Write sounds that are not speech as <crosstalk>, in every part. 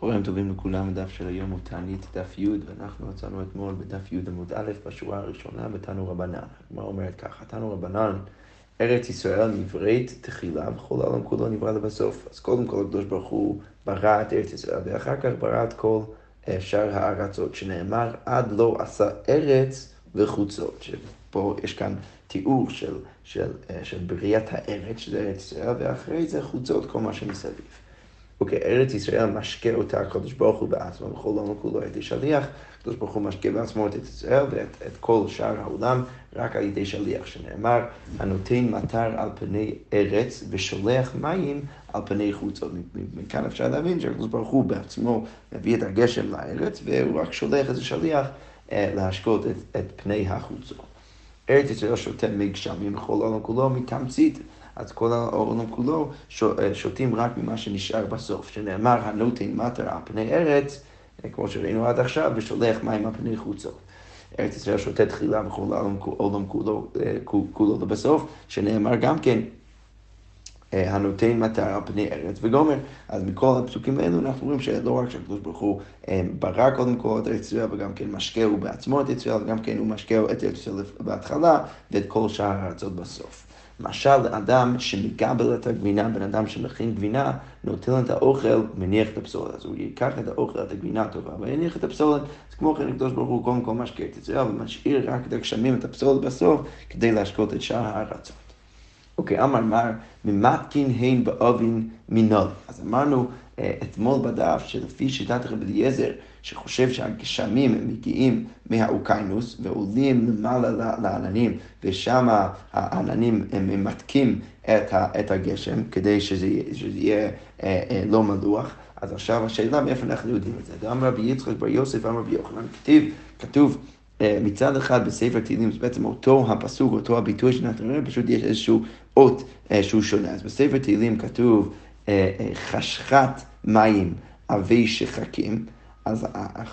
צהריים טובים לכולם, הדף של היום הוא תענית דף י', ואנחנו מצאנו אתמול בדף י' עמוד א', בשורה הראשונה, בתנו רבנן. הגמרא אומרת ככה, תנו רבנן, ארץ ישראל נבראת תחילה, וכל העולם כולו נברא לבסוף. אז קודם כל הקדוש ברוך הוא ברא את ארץ ישראל, ואחר כך ברא את כל אה, שאר הארצות, שנאמר, עד לא עשה ארץ וחוצות. שפה יש כאן תיאור של, של, אה, של בריאת הארץ, שזה ארץ ישראל, ואחרי זה חוצות, כל מה שמסביב. וכארץ ישראל משקה אותה הקדוש ברוך הוא בעצמו, בכל עולם כולו הייתי שליח, הקדוש ברוך הוא משקה בעצמו את ישראל ואת את כל שאר העולם רק על ידי שליח, שנאמר, הנותן מטר על פני ארץ ושולח מים על פני חוצות. מכאן אפשר להבין שהקדוש ברוך הוא בעצמו מביא את הגשם לארץ, והוא רק שולח איזה שליח אה, להשקות את, את פני החוצות. ארץ ישראל שותה מי גשמים בכל העולם כולו מתמצית. אז כל העולם כולו אה, שותים רק ממה שנשאר בסוף, שנאמר הנותן מטר על פני ארץ, אה, כמו שראינו עד עכשיו, ושולח מים על פני חוצות. ארץ ישראל שותה תחילה בכל העולם כולו, אה, כולו ובסוף, שנאמר גם כן הנותן מטר על פני ארץ וגומר. אז מכל הפסוקים האלו אנחנו רואים שלא רק שהקדוש ברוך הוא ברא קודם כל את ארץ ישראל וגם כן משקהו בעצמו את ארץ ישראל, וגם כן הוא משקהו את ארץ ישראל בהתחלה ואת כל שאר הארצות בסוף. משל לאדם שמגבל את הגבינה, בן אדם שמכין גבינה, נוטל את האוכל, מניח את הפסולת. אז הוא ייקח את האוכל, את הגבינה הטובה, ויניח את הפסולת. אז כמו כן, הקדוש ברוך הוא קודם כל משקה את ישראל, ומשאיר רק את הגשמים, את הפסולת בסוף, כדי להשקות את שאר הארצות. אוקיי, אמר מר, ממתקין הן באובין מנול. אז אמרנו אתמול בדף שלפי שיטת רבי אליעזר, שחושב שהגשמים מגיעים מהאוקיינוס ועולים למעלה לעננים, ושם העננים הם ממתקים את הגשם כדי שזה יהיה אה, אה, לא מלוח. אז עכשיו השאלה מאיפה אנחנו יודעים את זה. אמר רבי יצחק בר יוסף, אמר רבי יוחנן, כתיב, כתוב מצד אחד בספר תהילים זה בעצם אותו הפסוק, אותו הביטוי שנתנו, פשוט יש איזשהו אות שהוא שונה. אז בספר תהילים כתוב חשכת מים עבי שחקים, אז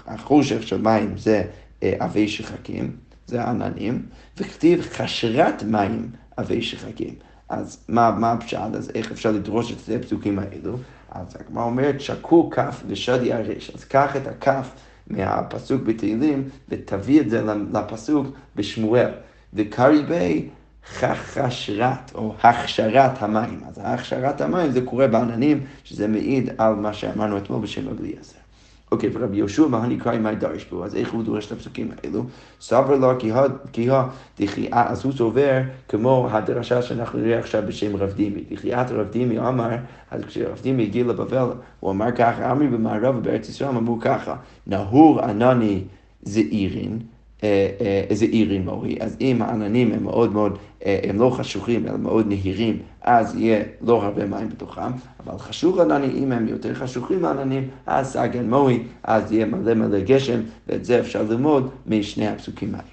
החושך של מים זה עבי שחקים, זה עננים, וכתיב חשרת מים עבי שחקים. אז מה, מה הפשט? אז איך אפשר לדרוש את שני הפסוקים האלו? אז הגמרא אומרת, שקו כף ושדי הרש. אז קח את הכף מהפסוק בתהילים ותביא את זה לפסוק בשמואל. וקרי בי חשרת או הכשרת המים. אז הכשרת המים זה קורה בעננים, שזה מעיד על מה שאמרנו אתמול בשם רבי אליעזר. אוקיי, ורבי יהושע, מה נקרא עם דרש בו? אז איך הוא דורש את הפסוקים האלו? סבר לו כי דחייה, אז הוא סובר כמו הדרשה שאנחנו נראה עכשיו בשם רב דימי. דחיית רב דימי אמר, אז כשרב דימי הגיע לבבל, הוא אמר ככה, אמרי במערב ובארץ ישראל אמרו ככה, נהור ענני זעירין, איזה עירים מורי, אז אם העננים הם מאוד מאוד, אה, הם לא חשוכים, אלא מאוד נהירים, אז יהיה לא הרבה מים בתוכם, אבל חשוך עננים, אם הם יותר חשוכים העננים, אז סגן מורי, אז יהיה מלא מלא גשם, ואת זה אפשר ללמוד משני הפסוקים האלה.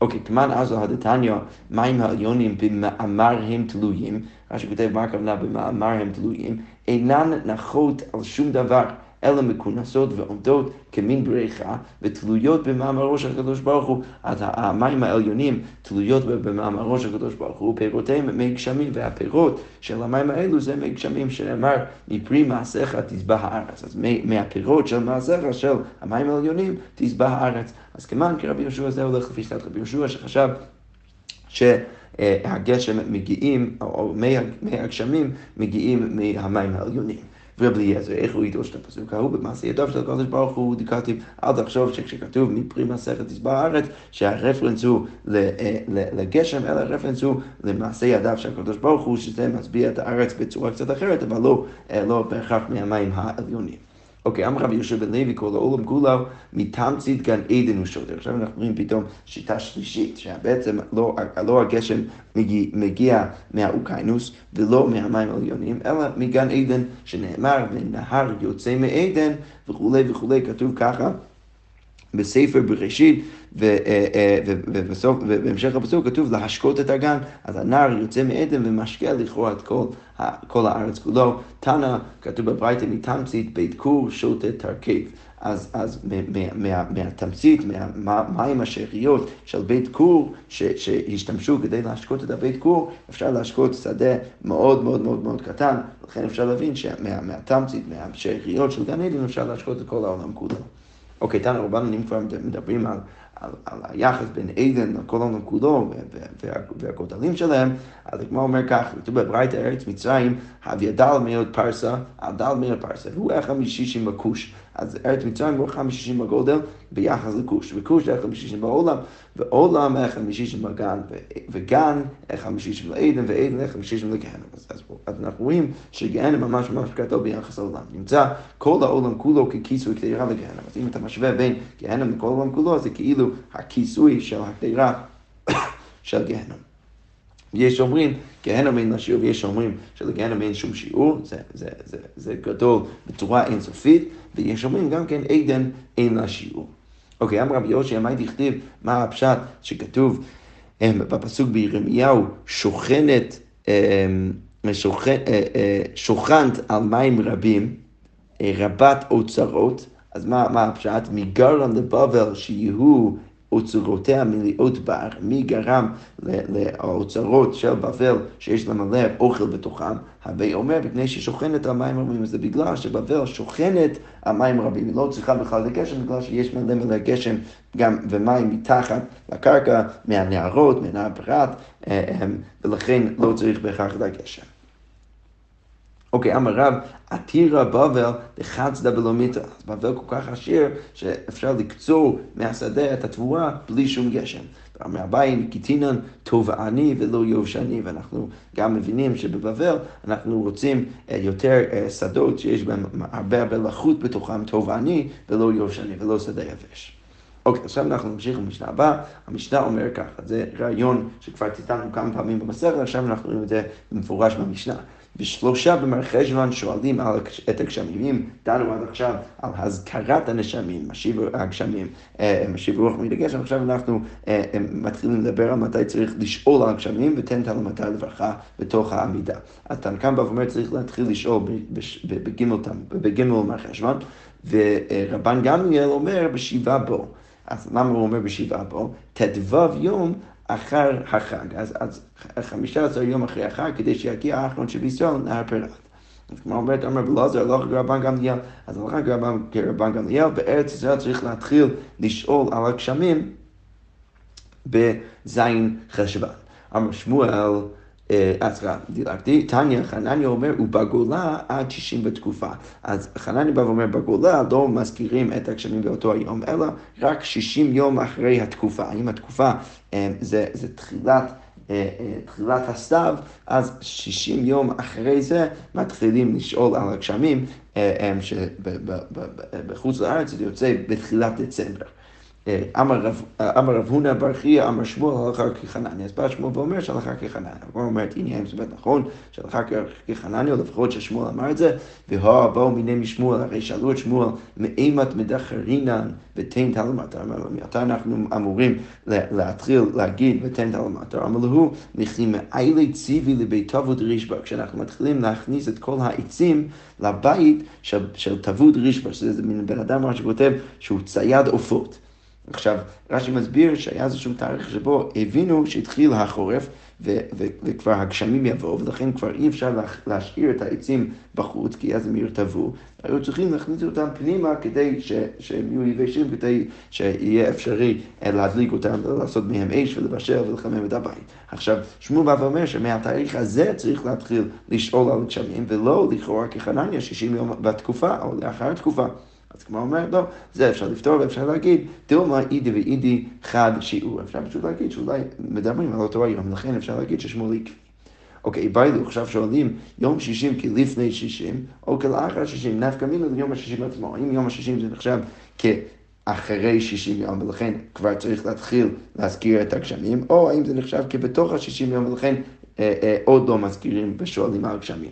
אוקיי, כמאן אז הדתניא, מים העליונים במאמר הם תלויים, מה שכותב מה הכוונה במאמר הם תלויים, אינן נחות על שום דבר. אלא מכונסות ועומדות כמין בריכה ותלויות במאמרו של הקדוש ברוך הוא. אז המים העליונים תלויות במאמרו של הקדוש ברוך הוא, פירותיהם מי גשמים, והפירות של המים האלו זה מי גשמים שנאמר מפרי מעשיך תזבח הארץ. אז מהפירות של מעשיך של המים העליונים תזבח הארץ. אז כמובן כרבי יהושע זה הולך לפי שיטת רבי יהושע שחשב שהגשם מגיעים, או מי הגשמים מגיעים מהמים העליונים. ורבי אליעזר, איך הוא ידרוש את הפסוק ההוא במעשה ידיו של הקדוש ברוך הוא, דיקטיב, אל תחשוב שכשכתוב מפרי מסכת תשבע הארץ, שהרפרנס הוא אה, לגשם, אלא הרפרנס הוא למעשה ידיו של הקדוש ברוך הוא, שזה מצביע את הארץ בצורה קצת אחרת, אבל לא, אה, לא בהכרח מהמים העליונים. אוקיי, אמר רבי יהושע בן לוי, כל העולם כולו מתמצית גן עדן הוא שודר. עכשיו אנחנו רואים פתאום שיטה שלישית, שבעצם לא, לא הגשם מגיע, מגיע מהאוקיינוס ולא מהמים העליונים, אלא מגן עדן, שנאמר, ונהר יוצא מעדן וכולי וכולי, כתוב ככה. בספר בראשית, ובסוף, ובהמשך הפסוק כתוב להשקות את הגן, אז הנער יוצא מעדן ומשקיע לכאורה את כל, כל הארץ כולו. תנא, כתוב בברייתא מתמצית, בית כור שותה תרכב. אז, אז מה, מה, מהתמצית, מהמים השאריות של בית כור שהשתמשו כדי להשקות את הבית כור, אפשר להשקות שדה מאוד מאוד מאוד מאוד קטן, לכן אפשר להבין שמהתמצית, מהשאריות של גן עדן אפשר להשקות את כל העולם כולו. אוקיי, תנא רבנו, אם כבר מדברים על, על, על היחס בין עדן לכל העולם כולו והכותלים שלהם, אז הגמרא אומר כך, כתוב בברייתא ארץ מצרים, הוויה דל מאוד פרסה, על דל מאוד פרסה, והוא אחד משישים בכוש. אז ארץ מצרים הוא אחד משישים בגודל ביחס לכוש, וכוש זה אחד משישים בעולם, ועולם אחד משישים בגן, וגן אחד משישים לעדן, ועדן אחד משישים לגהנם. אז, אז, אז אנחנו רואים שגהנם ממש ממש גדול ביחס לעולם. נמצא כל העולם כולו ככיסוי קדירה לגהנם. אז אם אתה משווה בין גהנם לכל העולם כולו, זה כאילו הכיסוי של הקדירה <coughs> של גהנם. יש אומרים, גהנם אין לה שיעור, ויש אומרים שלגהנם אין שום שיעור, זה, זה, זה, זה גדול בצורה אינסופית, ויש אומרים גם כן עדן אין לה שיעור. אוקיי, אמר רבי יושע, מה דכתיב, מה הפשט שכתוב בפסוק בירמיהו, שוכנת, אה, אה, שוכנת על מים רבים, אה, רבת אוצרות, אז מה, מה הפשט? מגרם לבבל שיהיו אוצרותיה מלאות בר, מי גרם לאוצרות של בבל שיש למלא אוכל בתוכם, הווי אומר, מפני ששוכנת על מים רבים, זה בגלל שבבל שוכנת על מים רבים, היא לא צריכה בכלל לגשם, בגלל שיש מלא מלא גשם גם ומים מתחת לקרקע, מהנערות, מהנהר פרת, אה, אה, ולכן לא צריך בהכרח לגשם. אוקיי, אמר רב, עתירה בבל דחצדה בלומיתא. אז בבל כל כך עשיר, שאפשר לקצור מהשדה את התבואה בלי שום גשם. אמר אביי, קיטינן תובעני ולא יובשני, ואנחנו גם מבינים שבבבל אנחנו רוצים אה, יותר אה, שדות שיש בהם הרבה הרבה לחות בתוכם, תובעני ולא יובשני ולא שדה יבש. אוקיי, עכשיו אנחנו נמשיך למשנה הבאה. המשנה אומר ככה, זה רעיון שכבר ציטטנו כמה פעמים במסכת, עכשיו אנחנו רואים את זה במפורש במשנה. ושלושה במרחשוון שואלים על, את הגשמים. דנו עד עכשיו על הזכרת הנשמים, משיב הגשמים, אה, משיב רוח מיד הגשם, עכשיו אנחנו אה, אה, מתחילים לדבר על מתי צריך לשאול על הגשמים, ותן תנו מתי לברכה בתוך העמידה. אז תנקם בא ואומר צריך להתחיל לשאול בגימל מרחשוון, ורבן גמליאל אומר בשבעה בו. אז למה הוא אומר בשבעה בו? ט"ו יום אחר החג, אז, אז 15 יום אחרי החג, כדי שיגיע האחרון של ישראל נהר פירת. אז כמו אומרת, אומר בלעזר, לא רבן גמליאל, אז הלכה כרבן גמליאל, בארץ ישראל צריך להתחיל לשאול על הגשמים בזין חשוון. אמר שמואל, אז סליחה, דילגתי, תניא, חנניה אומר, הוא בגולה עד 60 בתקופה. אז חנניה בא ואומר, בגולה לא מזכירים את הגשמים באותו היום, אלא רק 60 יום אחרי התקופה. אם התקופה אה, זה, זה תחילת... אה, אה, תחילת הסתיו, אז 60 יום אחרי זה מתחילים לשאול על הגשמים שבחוץ לארץ זה יוצא בתחילת דצמבר. אמר רב הונא בר חייא, אמר שמואל הלכה כחנניה. אז בא שמואל ואומר שהלכה כחנניה. הוא אומר, הנה, האם זה באמת נכון שהלכה כחנניה, או לפחות ששמואל אמר את זה, והוא באו מיני משמואל, הרי שאלו את שמואל, מאימת מדחרינן ותן תלמטר. מתי אנחנו אמורים להתחיל להגיד ותן תלמטר? אמר לו, נכי מאיילי ציבי לבית תבוד רישבה. כשאנחנו מתחילים להכניס את כל העצים לבית של תבוד רישבה, שזה מין בן אדם שכותב שהוא צייד עופות. עכשיו, רש"י מסביר שהיה איזשהו תאריך שבו הבינו שהתחיל החורף ו- ו- וכבר הגשמים יבואו, ולכן כבר אי אפשר להשאיר את העצים בחוץ, כי אז הם ירטבו. היו צריכים להכניס אותם פנימה כדי ש- שהם יהיו יבשים, כדי שיהיה אפשרי אה, להדליק אותם, לעשות מהם אש ולבשל ולחמם את הבית. עכשיו, שמואל בא ואומר שמהתאריך הזה צריך להתחיל לשאול על גשמים, ולא לכאורה כחנניה 60 יום בתקופה, או לאחר התקופה. אז כמו אומר, לא, זה אפשר לפתור ואפשר להגיד, דילמה אידי ואידי חד שיעור. אפשר פשוט להגיד שאולי מדברים על אותו היום, לכן אפשר להגיד ששמואל עקבי. אוקיי, ביילו, עכשיו שואלים, יום שישים כלפני שישים, או כלאחר שישים, נפקא מינה ליום השישים עצמו. האם יום השישים זה נחשב כאחרי שישים יום, ולכן כבר צריך להתחיל להזכיר את הגשמים, או האם זה נחשב כבתוך השישים יום, ולכן אה, אה, עוד לא מזכירים ושואלים על הגשמים.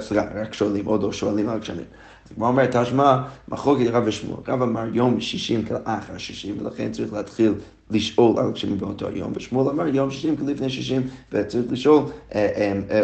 סליחה, רק שואלים, עוד לא שואלים על גשמים. הגמרא אומרת, תשמע, מחלוקת רב ושמואל. רב אמר יום שישים כאחר שישים, ולכן צריך להתחיל לשאול על גשמים באותו יום, ושמואל אמר יום שישים כלפני שישים, וצריך לשאול,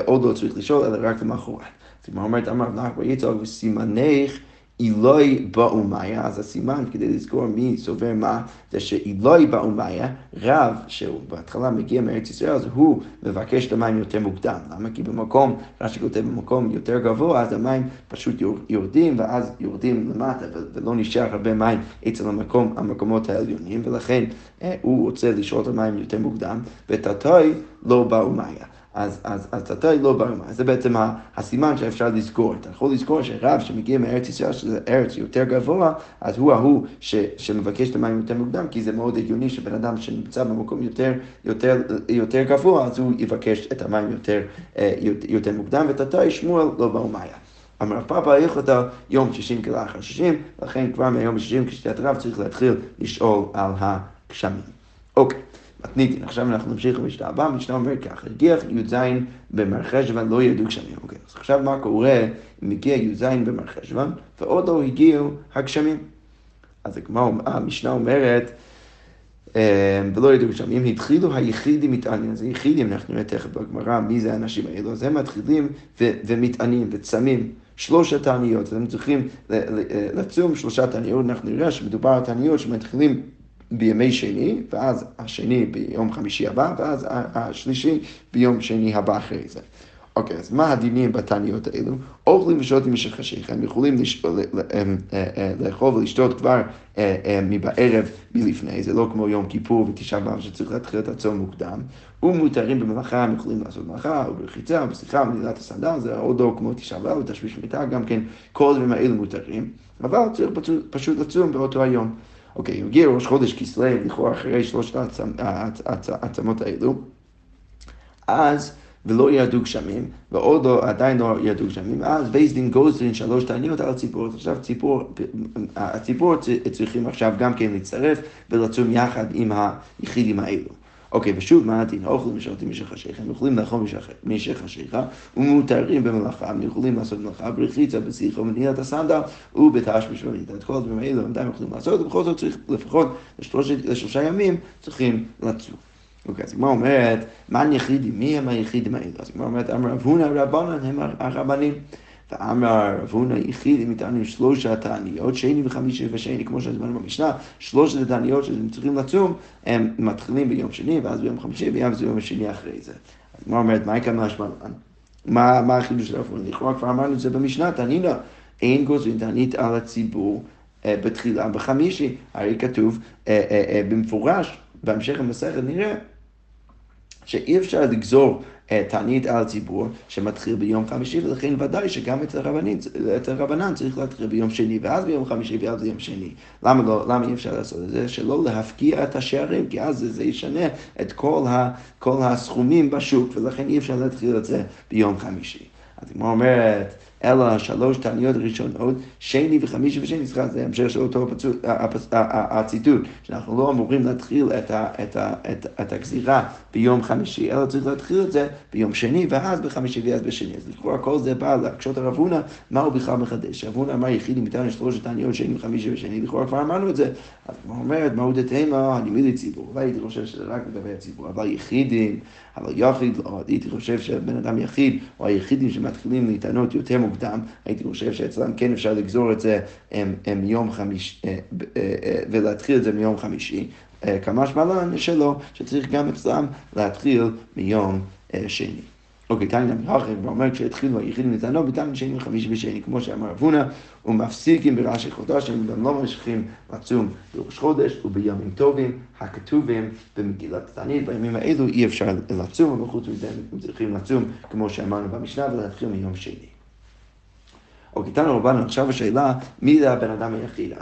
עוד לא צריך לשאול, אלא רק למחרת. אז הגמרא אומרת, אמר נחמן יצחק וסימנך אילוי באומיה, אז הסימן כדי לזכור מי סובר מה, זה שאילוי באומיה, רב שהוא בהתחלה מגיע מארץ ישראל, אז הוא מבקש את המים יותר מוקדם. למה? כי במקום, רש"י כותב במקום יותר גבוה, אז המים פשוט יורדים, ואז יורדים למטה, ולא נשאר הרבה מים אצל המקום, המקומות העליונים, ולכן אה, הוא רוצה לשאול את המים יותר מוקדם, ותתוי לא באומיה. אז, אז, אז אתה לא ברמה. זה בעצם הסימן שאפשר לזכור. אתה יכול לזכור שרב שמגיע מארץ ישראל, שזה ארץ יותר גבוה, אז הוא ההוא ש, שמבקש את המים יותר מוקדם, כי זה מאוד הגיוני שבן אדם שנמצא במקום יותר, יותר, יותר גבוה, אז הוא יבקש את המים יותר, אה, יותר מוקדם, ותתה שמואל לא ברמיה. אמר פאפא הלכתה יום שישים כלאחר שישים, לכן כבר מהיום השישים כשתיית רב צריך להתחיל לשאול על הגשמים. אוקיי. מתניתין. עכשיו אנחנו נמשיך למשנה הבאה, המשנה אומרת ככה, הגיח י"ז במרחשוון לא ידעו גשמים. אוקיי, אז עכשיו מה קורה אם הגיע י"ז במרחשוון ועוד לא הגיעו הגשמים? אז המשנה אומרת, אה, ולא ידעו גשמים, התחילו היחידים מתענים, אז היחידים, אנחנו נראה תכף בגמרא מי זה האנשים האלו, אז הם מתחילים ומתענים וצמים. שלושת תעניות, הם צריכים לצום שלושה תעניות, אנחנו נראה שמדובר על תעניות שמתחילים בימי שני, ואז השני ביום חמישי הבא, ואז השלישי ביום שני הבא אחרי זה. אוקיי, אז מה הדינים בתעניות האלו? אוכלים ושותים משך חשיך, הם יכולים אה, אה, לאכול ולשתות כבר אה, מבערב מלפני, זה לא כמו יום כיפור ותשעה באב שצריך להתחיל את הצום מוקדם, ומותרים במלאכה, הם יכולים לעשות מלאכה, או ברחיצה, או בסיכה, הסנדל, זה עוד לא כמו תשעה באב ותשמיש מיטה, גם כן כל הדברים האלו מותרים, אבל צריך פשוט לצום באותו היום. אוקיי, הגיע ראש חודש כסלו, לכאורה אחרי שלושת הצומות האלו, אז ולא ירדו גשמים, ועוד לא, עדיין לא ירדו גשמים, אז בייס דין גוזרין שלוש תעניות על הציבור, עכשיו ציבור, הציבור צריכים עכשיו גם כן להצטרף ולצום יחד עם היחידים האלו. אוקיי, ושוב, מה הדין? האוכלים ושותים משך השיחה, הם יכולים לאכול משך השיחה, ומותרים במלאכה, הם יכולים לעשות מלאכה ברחיצה, בשיחה, ובנהילת הסנדל, ובתשמיש ובנהילת. את כל הדברים האלו הם עדיין יכולים לעשות, ובכל זאת צריך לפחות לשלושה ימים צריכים לצום. אוקיי, אז הגמרא אומרת, מה היחידים? מי הם היחידים האלו? אז הגמרא אומרת, אמר רב הונא רבנן הם הרבנים. ואמר רב הונא יחיד, אם איתנו שלושה תעניות, שני וחמישי ושני, כמו שהזמנו במשנה, שלושת התעניות שהם צריכים לצום, הם מתחילים ביום שני, ואז ביום חמישי, ואז ביום השני אחרי זה. אז הגמרא אומרת, מה יקרה מהשמלן? מה החידוש של רב הונא? לכאורה כבר אמרנו את זה במשנה, תענינה, אין גוזרים תענית על הציבור. בתחילה בחמישי, הרי כתוב במפורש, בהמשך המסכת נראה שאי אפשר לגזור אה, תענית על הציבור שמתחיל ביום חמישי, ולכן ודאי שגם אצל הרבנין, אצל הרבנן צריך להתחיל ביום שני, ואז ביום חמישי ואז ביום שני. למה, לא, למה אי אפשר לעשות את זה? שלא להפקיע את השערים, כי אז זה, זה ישנה את כל, ה, כל הסכומים בשוק, ולכן אי אפשר להתחיל את זה ביום חמישי. אז היא אומרת, אלא שלוש תעניות ראשונות, שני וחמישי ושני, סליחה, זה המשך של אותו הציטוט, שאנחנו לא אמורים להתחיל את, ה, את, ה, את, את הגזירה ביום חמישי, אלא צריך להתחיל את זה ביום שני, ואז בחמישי ואז בשני. אז לכאורה כל זה בא להקשות הרב הונא, מה הוא בכלל מחדש? רב הונא אמר יחיד עם איתנו שלוש תעניות, שני וחמישי ושני, לכאורה כבר אמרנו את זה. אז הוא אומרת, מהו דתימה, אני מילי ציבור, אולי הייתי חושב שזה רק לגבי הציבור, אבל יחידים, אבל יחיד לא, הייתי חושב שבן אדם יחיד, או היחידים שמתחילים להתענות יותר מוקדם, הייתי חושב שאצלם כן אפשר לגזור את זה מיום חמישי, אה, אה, אה, ולהתחיל את זה מיום חמישי. כמה שמלן שלא, שצריך גם אצלם להתחיל מיום שני. אוקיי, תניא מרחם, ואומר כשהתחילו היחידים לטענו, בתניא שני וחמישי ושני, כמו שאמר רב הונא, ומפסיקים בראשי חודש, הם גם לא ממשיכים לצום בראש חודש ובימים טובים, הכתובים במגילת תענית, בימים האלו אי אפשר לצום, אבל חוץ מזה הם צריכים לצום, כמו שאמרנו במשנה, ולהתחיל מיום שני. אוקיי, תנו רבנו, עכשיו השאלה, מי זה הבן אדם היחיד?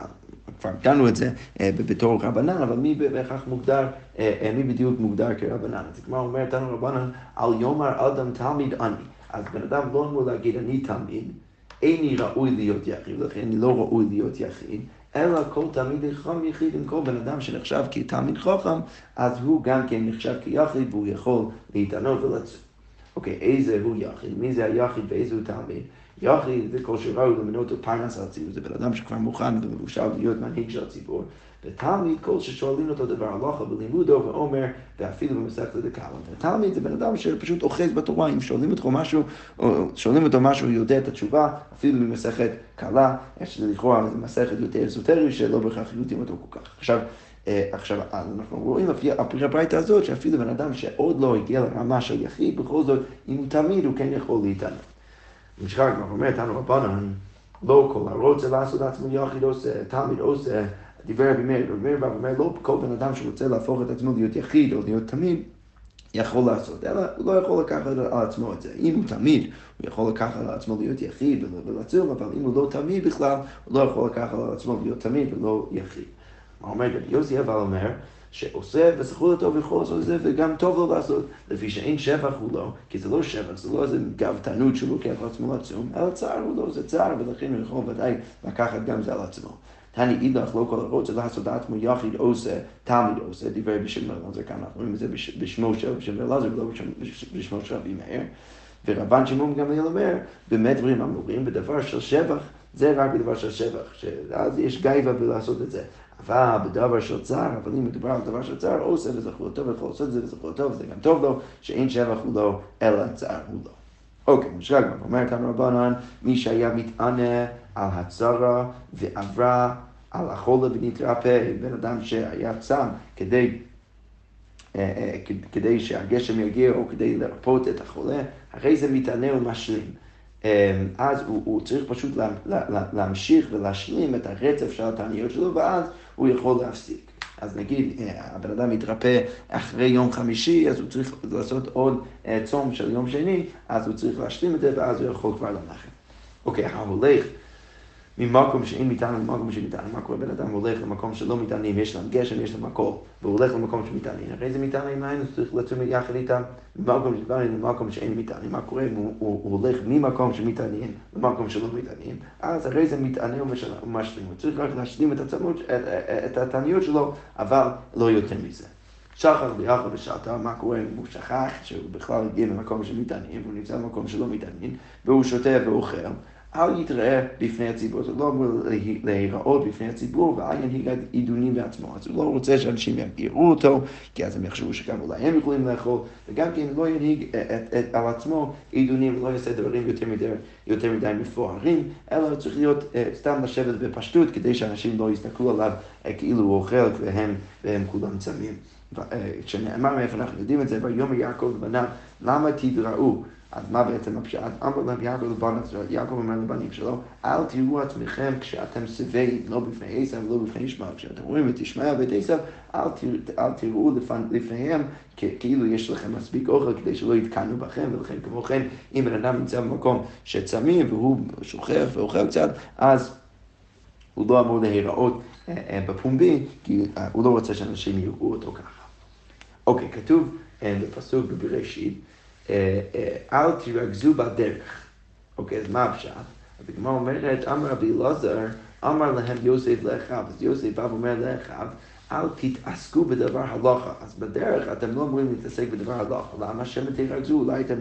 כבר דנו את זה אה, בתור רבנן, אבל מי בהכרח מוגדר, אה, אה, מי בדיוק מוגדר כרבנן? אז כמו אומר תנו רבנן, על יאמר אדם תלמיד אני. אז בן אדם לא אמור להגיד אני תלמיד, איני ראוי להיות יחיד, ולכן אני לא ראוי להיות יחיד. אלא כל תלמיד חכם יחיד עם כל בן אדם שנחשב כתלמיד חכם, אז הוא גם כן נחשב כיחיד והוא יכול להתענות ולצום. אוקיי, איזה הוא יחיד? מי זה היחיד ואיזה הוא תלמיד? יחיד זה כל שראו למנות פרנס הציבור, זה בן אדם שכבר מוכן ומבושל להיות מנהיג של הציבור. ותלמיד כל ששואלים אותו דבר הלכה בלימודו ואומר, ואפילו במסכת דקאלה. ותלמיד זה בן אדם שפשוט אוחז בתורה, אם שואלים אותו משהו, או שואלים אותו משהו, הוא יודע את התשובה, אפילו במסכת קלה, יש לכאורה מסכת יותר אזוטרי שלא בהכרח יודעים אותו כל כך. עכשיו, אה, עכשיו, אנחנו רואים לפי הברייתא הזאת, שאפילו בן אדם שעוד לא הגיע לרמה של יחיד, בכל זאת, אם הוא תמיד, הוא כן יכול להתענות. נשכח, אנחנו אומרים, תנו רבנן, לא כל הרוצה לעשות עצמו יחיד עושה, תמיד עושה, דיבר רבי מאיר, רבי מאיר בא ואומר, לא כל בן אדם שרוצה להפוך את עצמו להיות יחיד או להיות תמיד, יכול לעשות, אלא הוא לא יכול לקחת על עצמו את זה. אם הוא תמיד, הוא יכול לקחת על עצמו להיות יחיד ולצום, אבל אם הוא לא תמיד בכלל, הוא לא יכול לקחת על עצמו להיות תמיד ולא יחיד. אומר רבי יוסי אבל אומר, שעושה וזכור לטוב יכול לעשות זה וגם טוב לו לעשות, לפי שאין שבח הוא לא, כי זה לא שבח, זה לא איזה גאוותנות שהוא לוקח על עצמו לצום, אלא צער הוא לא, זה צער, ולכן הוא יכול ודאי לקחת גם זה על עצמו. תני אידך לא כל הרוצה לעשות עצמו יחיד עושה, תמיד עושה, דיבר בשם אלעזר, כאן אנחנו רואים את זה בשמו של אלעזר ולא בשמו של רבי מאיר. ורבן שמעון גמליאל אומר, באמת דברים אמורים בדבר של שבח, זה רק בדבר של שבח, שאז יש גייבה בלעשות את זה. אבל בדבר של צער, אבל אם מדובר על דבר של צער, עושה וזכור טוב, יכול לעשות את זה וזכור טוב, זה גם טוב לו, שאין שבח הוא לא, אלא צער הוא לא. אוקיי, כבר, אומר כאן רבנן, מי שהיה מתענה על הצרה ועברה על החולה ונתרפא, בן אדם שהיה צם כדי, אה, אה, כדי שהגשם יגיע או כדי לרפות את החולה, אחרי זה מתענה ומשלים. אה, אז הוא, הוא צריך פשוט לה, לה, להמשיך ולהשלים את הרצף של התעניות שלו, ואז הוא יכול להפסיק. אז נגיד, הבן אדם מתרפא אחרי יום חמישי, אז הוא צריך לעשות עוד צום של יום שני, אז הוא צריך להשלים את זה, ואז הוא יכול כבר לנחם. אוקיי, ההולך ממקום שאין מטען למקום שמטען. מה קורה? בן אדם הולך למקום שלא מטענים, יש להם גשם, יש להם הכל, והוא הולך למקום שמטענים. אחרי זה מטענים היינו, צריך לצום יחד איתם ממקום שמטענים למקום שאין מטענים. מה קורה אם הוא, הוא, הוא הולך ממקום שמטענים למקום שלא מטענים? אז אחרי זה מתענה ומשלים. הוא צריך רק להשלים את, התעניות שלו, אבל לא יותר מזה. שחר ביחד בשעתה, מה קורה אם הוא שכח שהוא בכלל הגיע למקום שמטענים, והוא נמצא במקום שלא מטענים, והוא שותה ואוכל. אל יתראה בפני הציבור, זה לא אמור להיראות בפני הציבור, ואל ינהיג עידונים בעצמו. אז הוא לא רוצה שאנשים יראו אותו, כי אז הם יחשבו שגם אולי הם יכולים לאכול, וגם כן לא ינהיג את, את, על עצמו עידונים ולא יעשה דברים יותר מדי, יותר מדי מפוארים, אלא הוא צריך להיות uh, סתם לשבת בפשטות, כדי שאנשים לא יסתכלו עליו uh, כאילו הוא אוכל והם, והם כולם צמים. כשנאמר מאיפה אנחנו יודעים את זה, ויאמר יעקב לבניו, למה תדראו? אז מה בעצם הפשט? אמר להם יעקב לבנות, יעקב אומר לבנים שלו, אל תראו עצמכם כשאתם שבעים, לא בפני עשב ולא בפני ישמעאל. כשאתם רואים את ישמעאל ואת עשב, אל תראו לפניהם כאילו יש לכם מספיק אוכל כדי שלא יתקנו בכם, ולכן כמו כן, אם בן אדם נמצא במקום שצמים והוא שוכח ואוכל קצת, אז הוא לא אמור להיראות אה, אה, בפומבי, כי אה, הוא לא רוצה שאנשים יראו אותו ככה. אוקיי, כתוב בפסוק בבראשית, אל תרגזו בדרך. אוקיי, אז מה הפשט? אז הגמרא אומרת, אמר רבי אלעזר, אמר להם יוסף לאחיו, אז יוסף בא ואומר לאחיו, אל תתעסקו בדבר הלכה. אז בדרך אתם לא אמורים להתעסק בדבר הלכה. למה שמא תרגזו? אולי אתם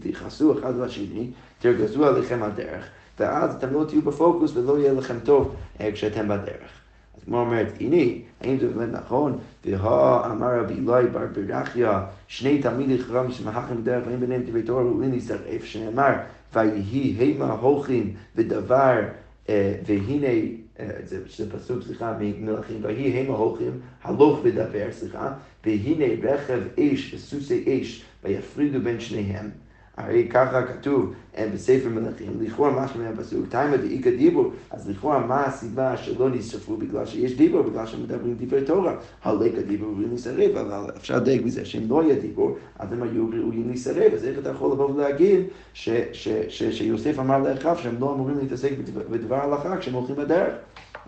תכעסו אחד לשני, תרגזו עליכם הדרך, ואז אתם לא תהיו בפוקוס ולא יהיה לכם טוב אה, כשאתם בדרך. אז כמו אומרת, הנה, האם זה באמת נכון? והא אמר רבי אלוהי בר ברכיה, שני תלמידי חכם שמחכים בדרך ואין ביניהם דברי תורה ראויים להישרף, שנאמר, ויהי המה הולכים ודבר, אה, והנה, אה, זה פסוק, סליחה, ממלכים, ויהי המה הולכים, הלוך ודבר, סליחה, והנה רכב אש וסוסי אש, ויפרידו בין שניהם. הרי ככה כתוב אה, בספר מלכים, לכאורה מה שאומר הפסוק, תימא דאיכא דיבור, אז לכאורה מה הסיבה שלא נשרפו בגלל שיש דיבור, בגלל שמדברים דברי תורה, הלקא דיבור ראויים להישרף, אבל אפשר לדייק מזה שאם לא יהיה דיבור, אז הם היו ראויים להישרף, אז איך אתה יכול לבוא ולהגיד שיוסף אמר לאחיו שהם לא אמורים להתעסק בדבר ההלכה כשהם הולכים בדרך?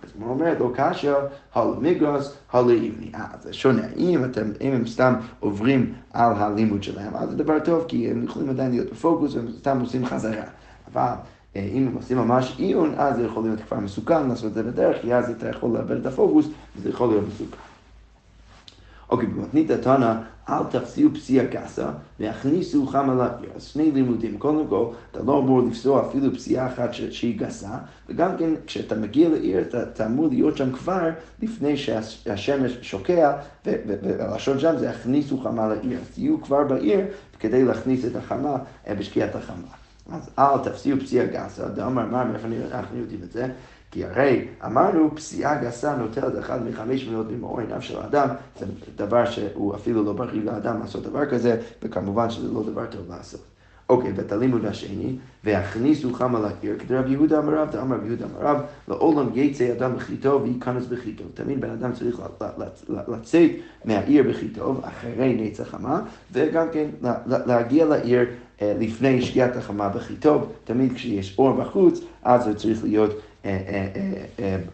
אז הוא אומר, לא קשיא, הלמיגרס, הלאימני. אה, זה שונה. אם, אתם, אם הם סתם עוברים על הלימוד שלהם, אז זה דבר טוב, כי הם יכולים עדיין להיות בפוקוס והם סתם עושים חזרה. אבל אה, אם הם עושים ממש עיון, אז זה יכול להיות כבר מסוכן לעשות את זה בדרך, כי אז אתה יכול לאבד את הפוקוס, וזה יכול להיות מסוכן. אוקיי, במתנית התנא, אל תפסיעו פסיעה גסה והכניסו חם על העיר. אז שני לימודים. קודם כל, אתה לא אמור לפסוע אפילו פסיעה אחת שהיא גסה, וגם כן, כשאתה מגיע לעיר, אתה, אתה אמור להיות שם כבר לפני שהשמש שוקע, והלשון שם זה הכניסו חמה לעיר. אז תהיו כבר בעיר כדי להכניס את החמה בשקיעת החמה. אז אל תפסיעו פסיעה גסה, דאמר מה, מאיפה אנחנו יודעים את זה? כי הרי אמרנו, פסיעה גסה נוטלת אחד מחמש מאות ממאור עיניו של האדם, זה דבר שהוא אפילו לא בריא לאדם לעשות דבר כזה, וכמובן שזה לא דבר טוב לעשות. אוקיי, ואת הלימוד השני, והכניסו חם על העיר, כדי רב יהודה אמר רב, דאמר רב יהודה אמר רב, לעולם יצא אדם בחיטוב וייכנס בחיטוב. תמיד בן אדם צריך לצאת מהעיר בחיטוב, אחרי נצח חמה, וגם כן להגיע לעיר אה, לפני שקיעת החמה בחיטוב. תמיד כשיש אור בחוץ, אז הוא צריך להיות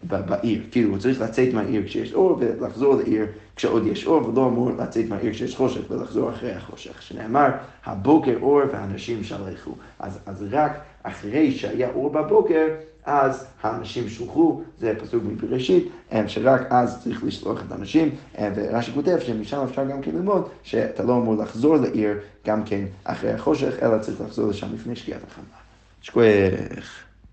בעיר. כאילו, הוא צריך לצאת מהעיר כשיש אור ולחזור לעיר כשעוד יש אור, ולא אמור לצאת מהעיר כשיש חושך ולחזור אחרי החושך. שנאמר, הבוקר אור והאנשים שלחו. אז, אז רק אחרי שהיה אור בבוקר, אז האנשים שלחו, זה פסוק מבראשית, שרק אז צריך לשלוח את האנשים, ורש"י כותב שמשם אפשר גם כן ללמוד שאתה לא אמור לחזור לעיר גם כן אחרי החושך, אלא צריך לחזור לשם לפני שקיעת החמה. שכוח.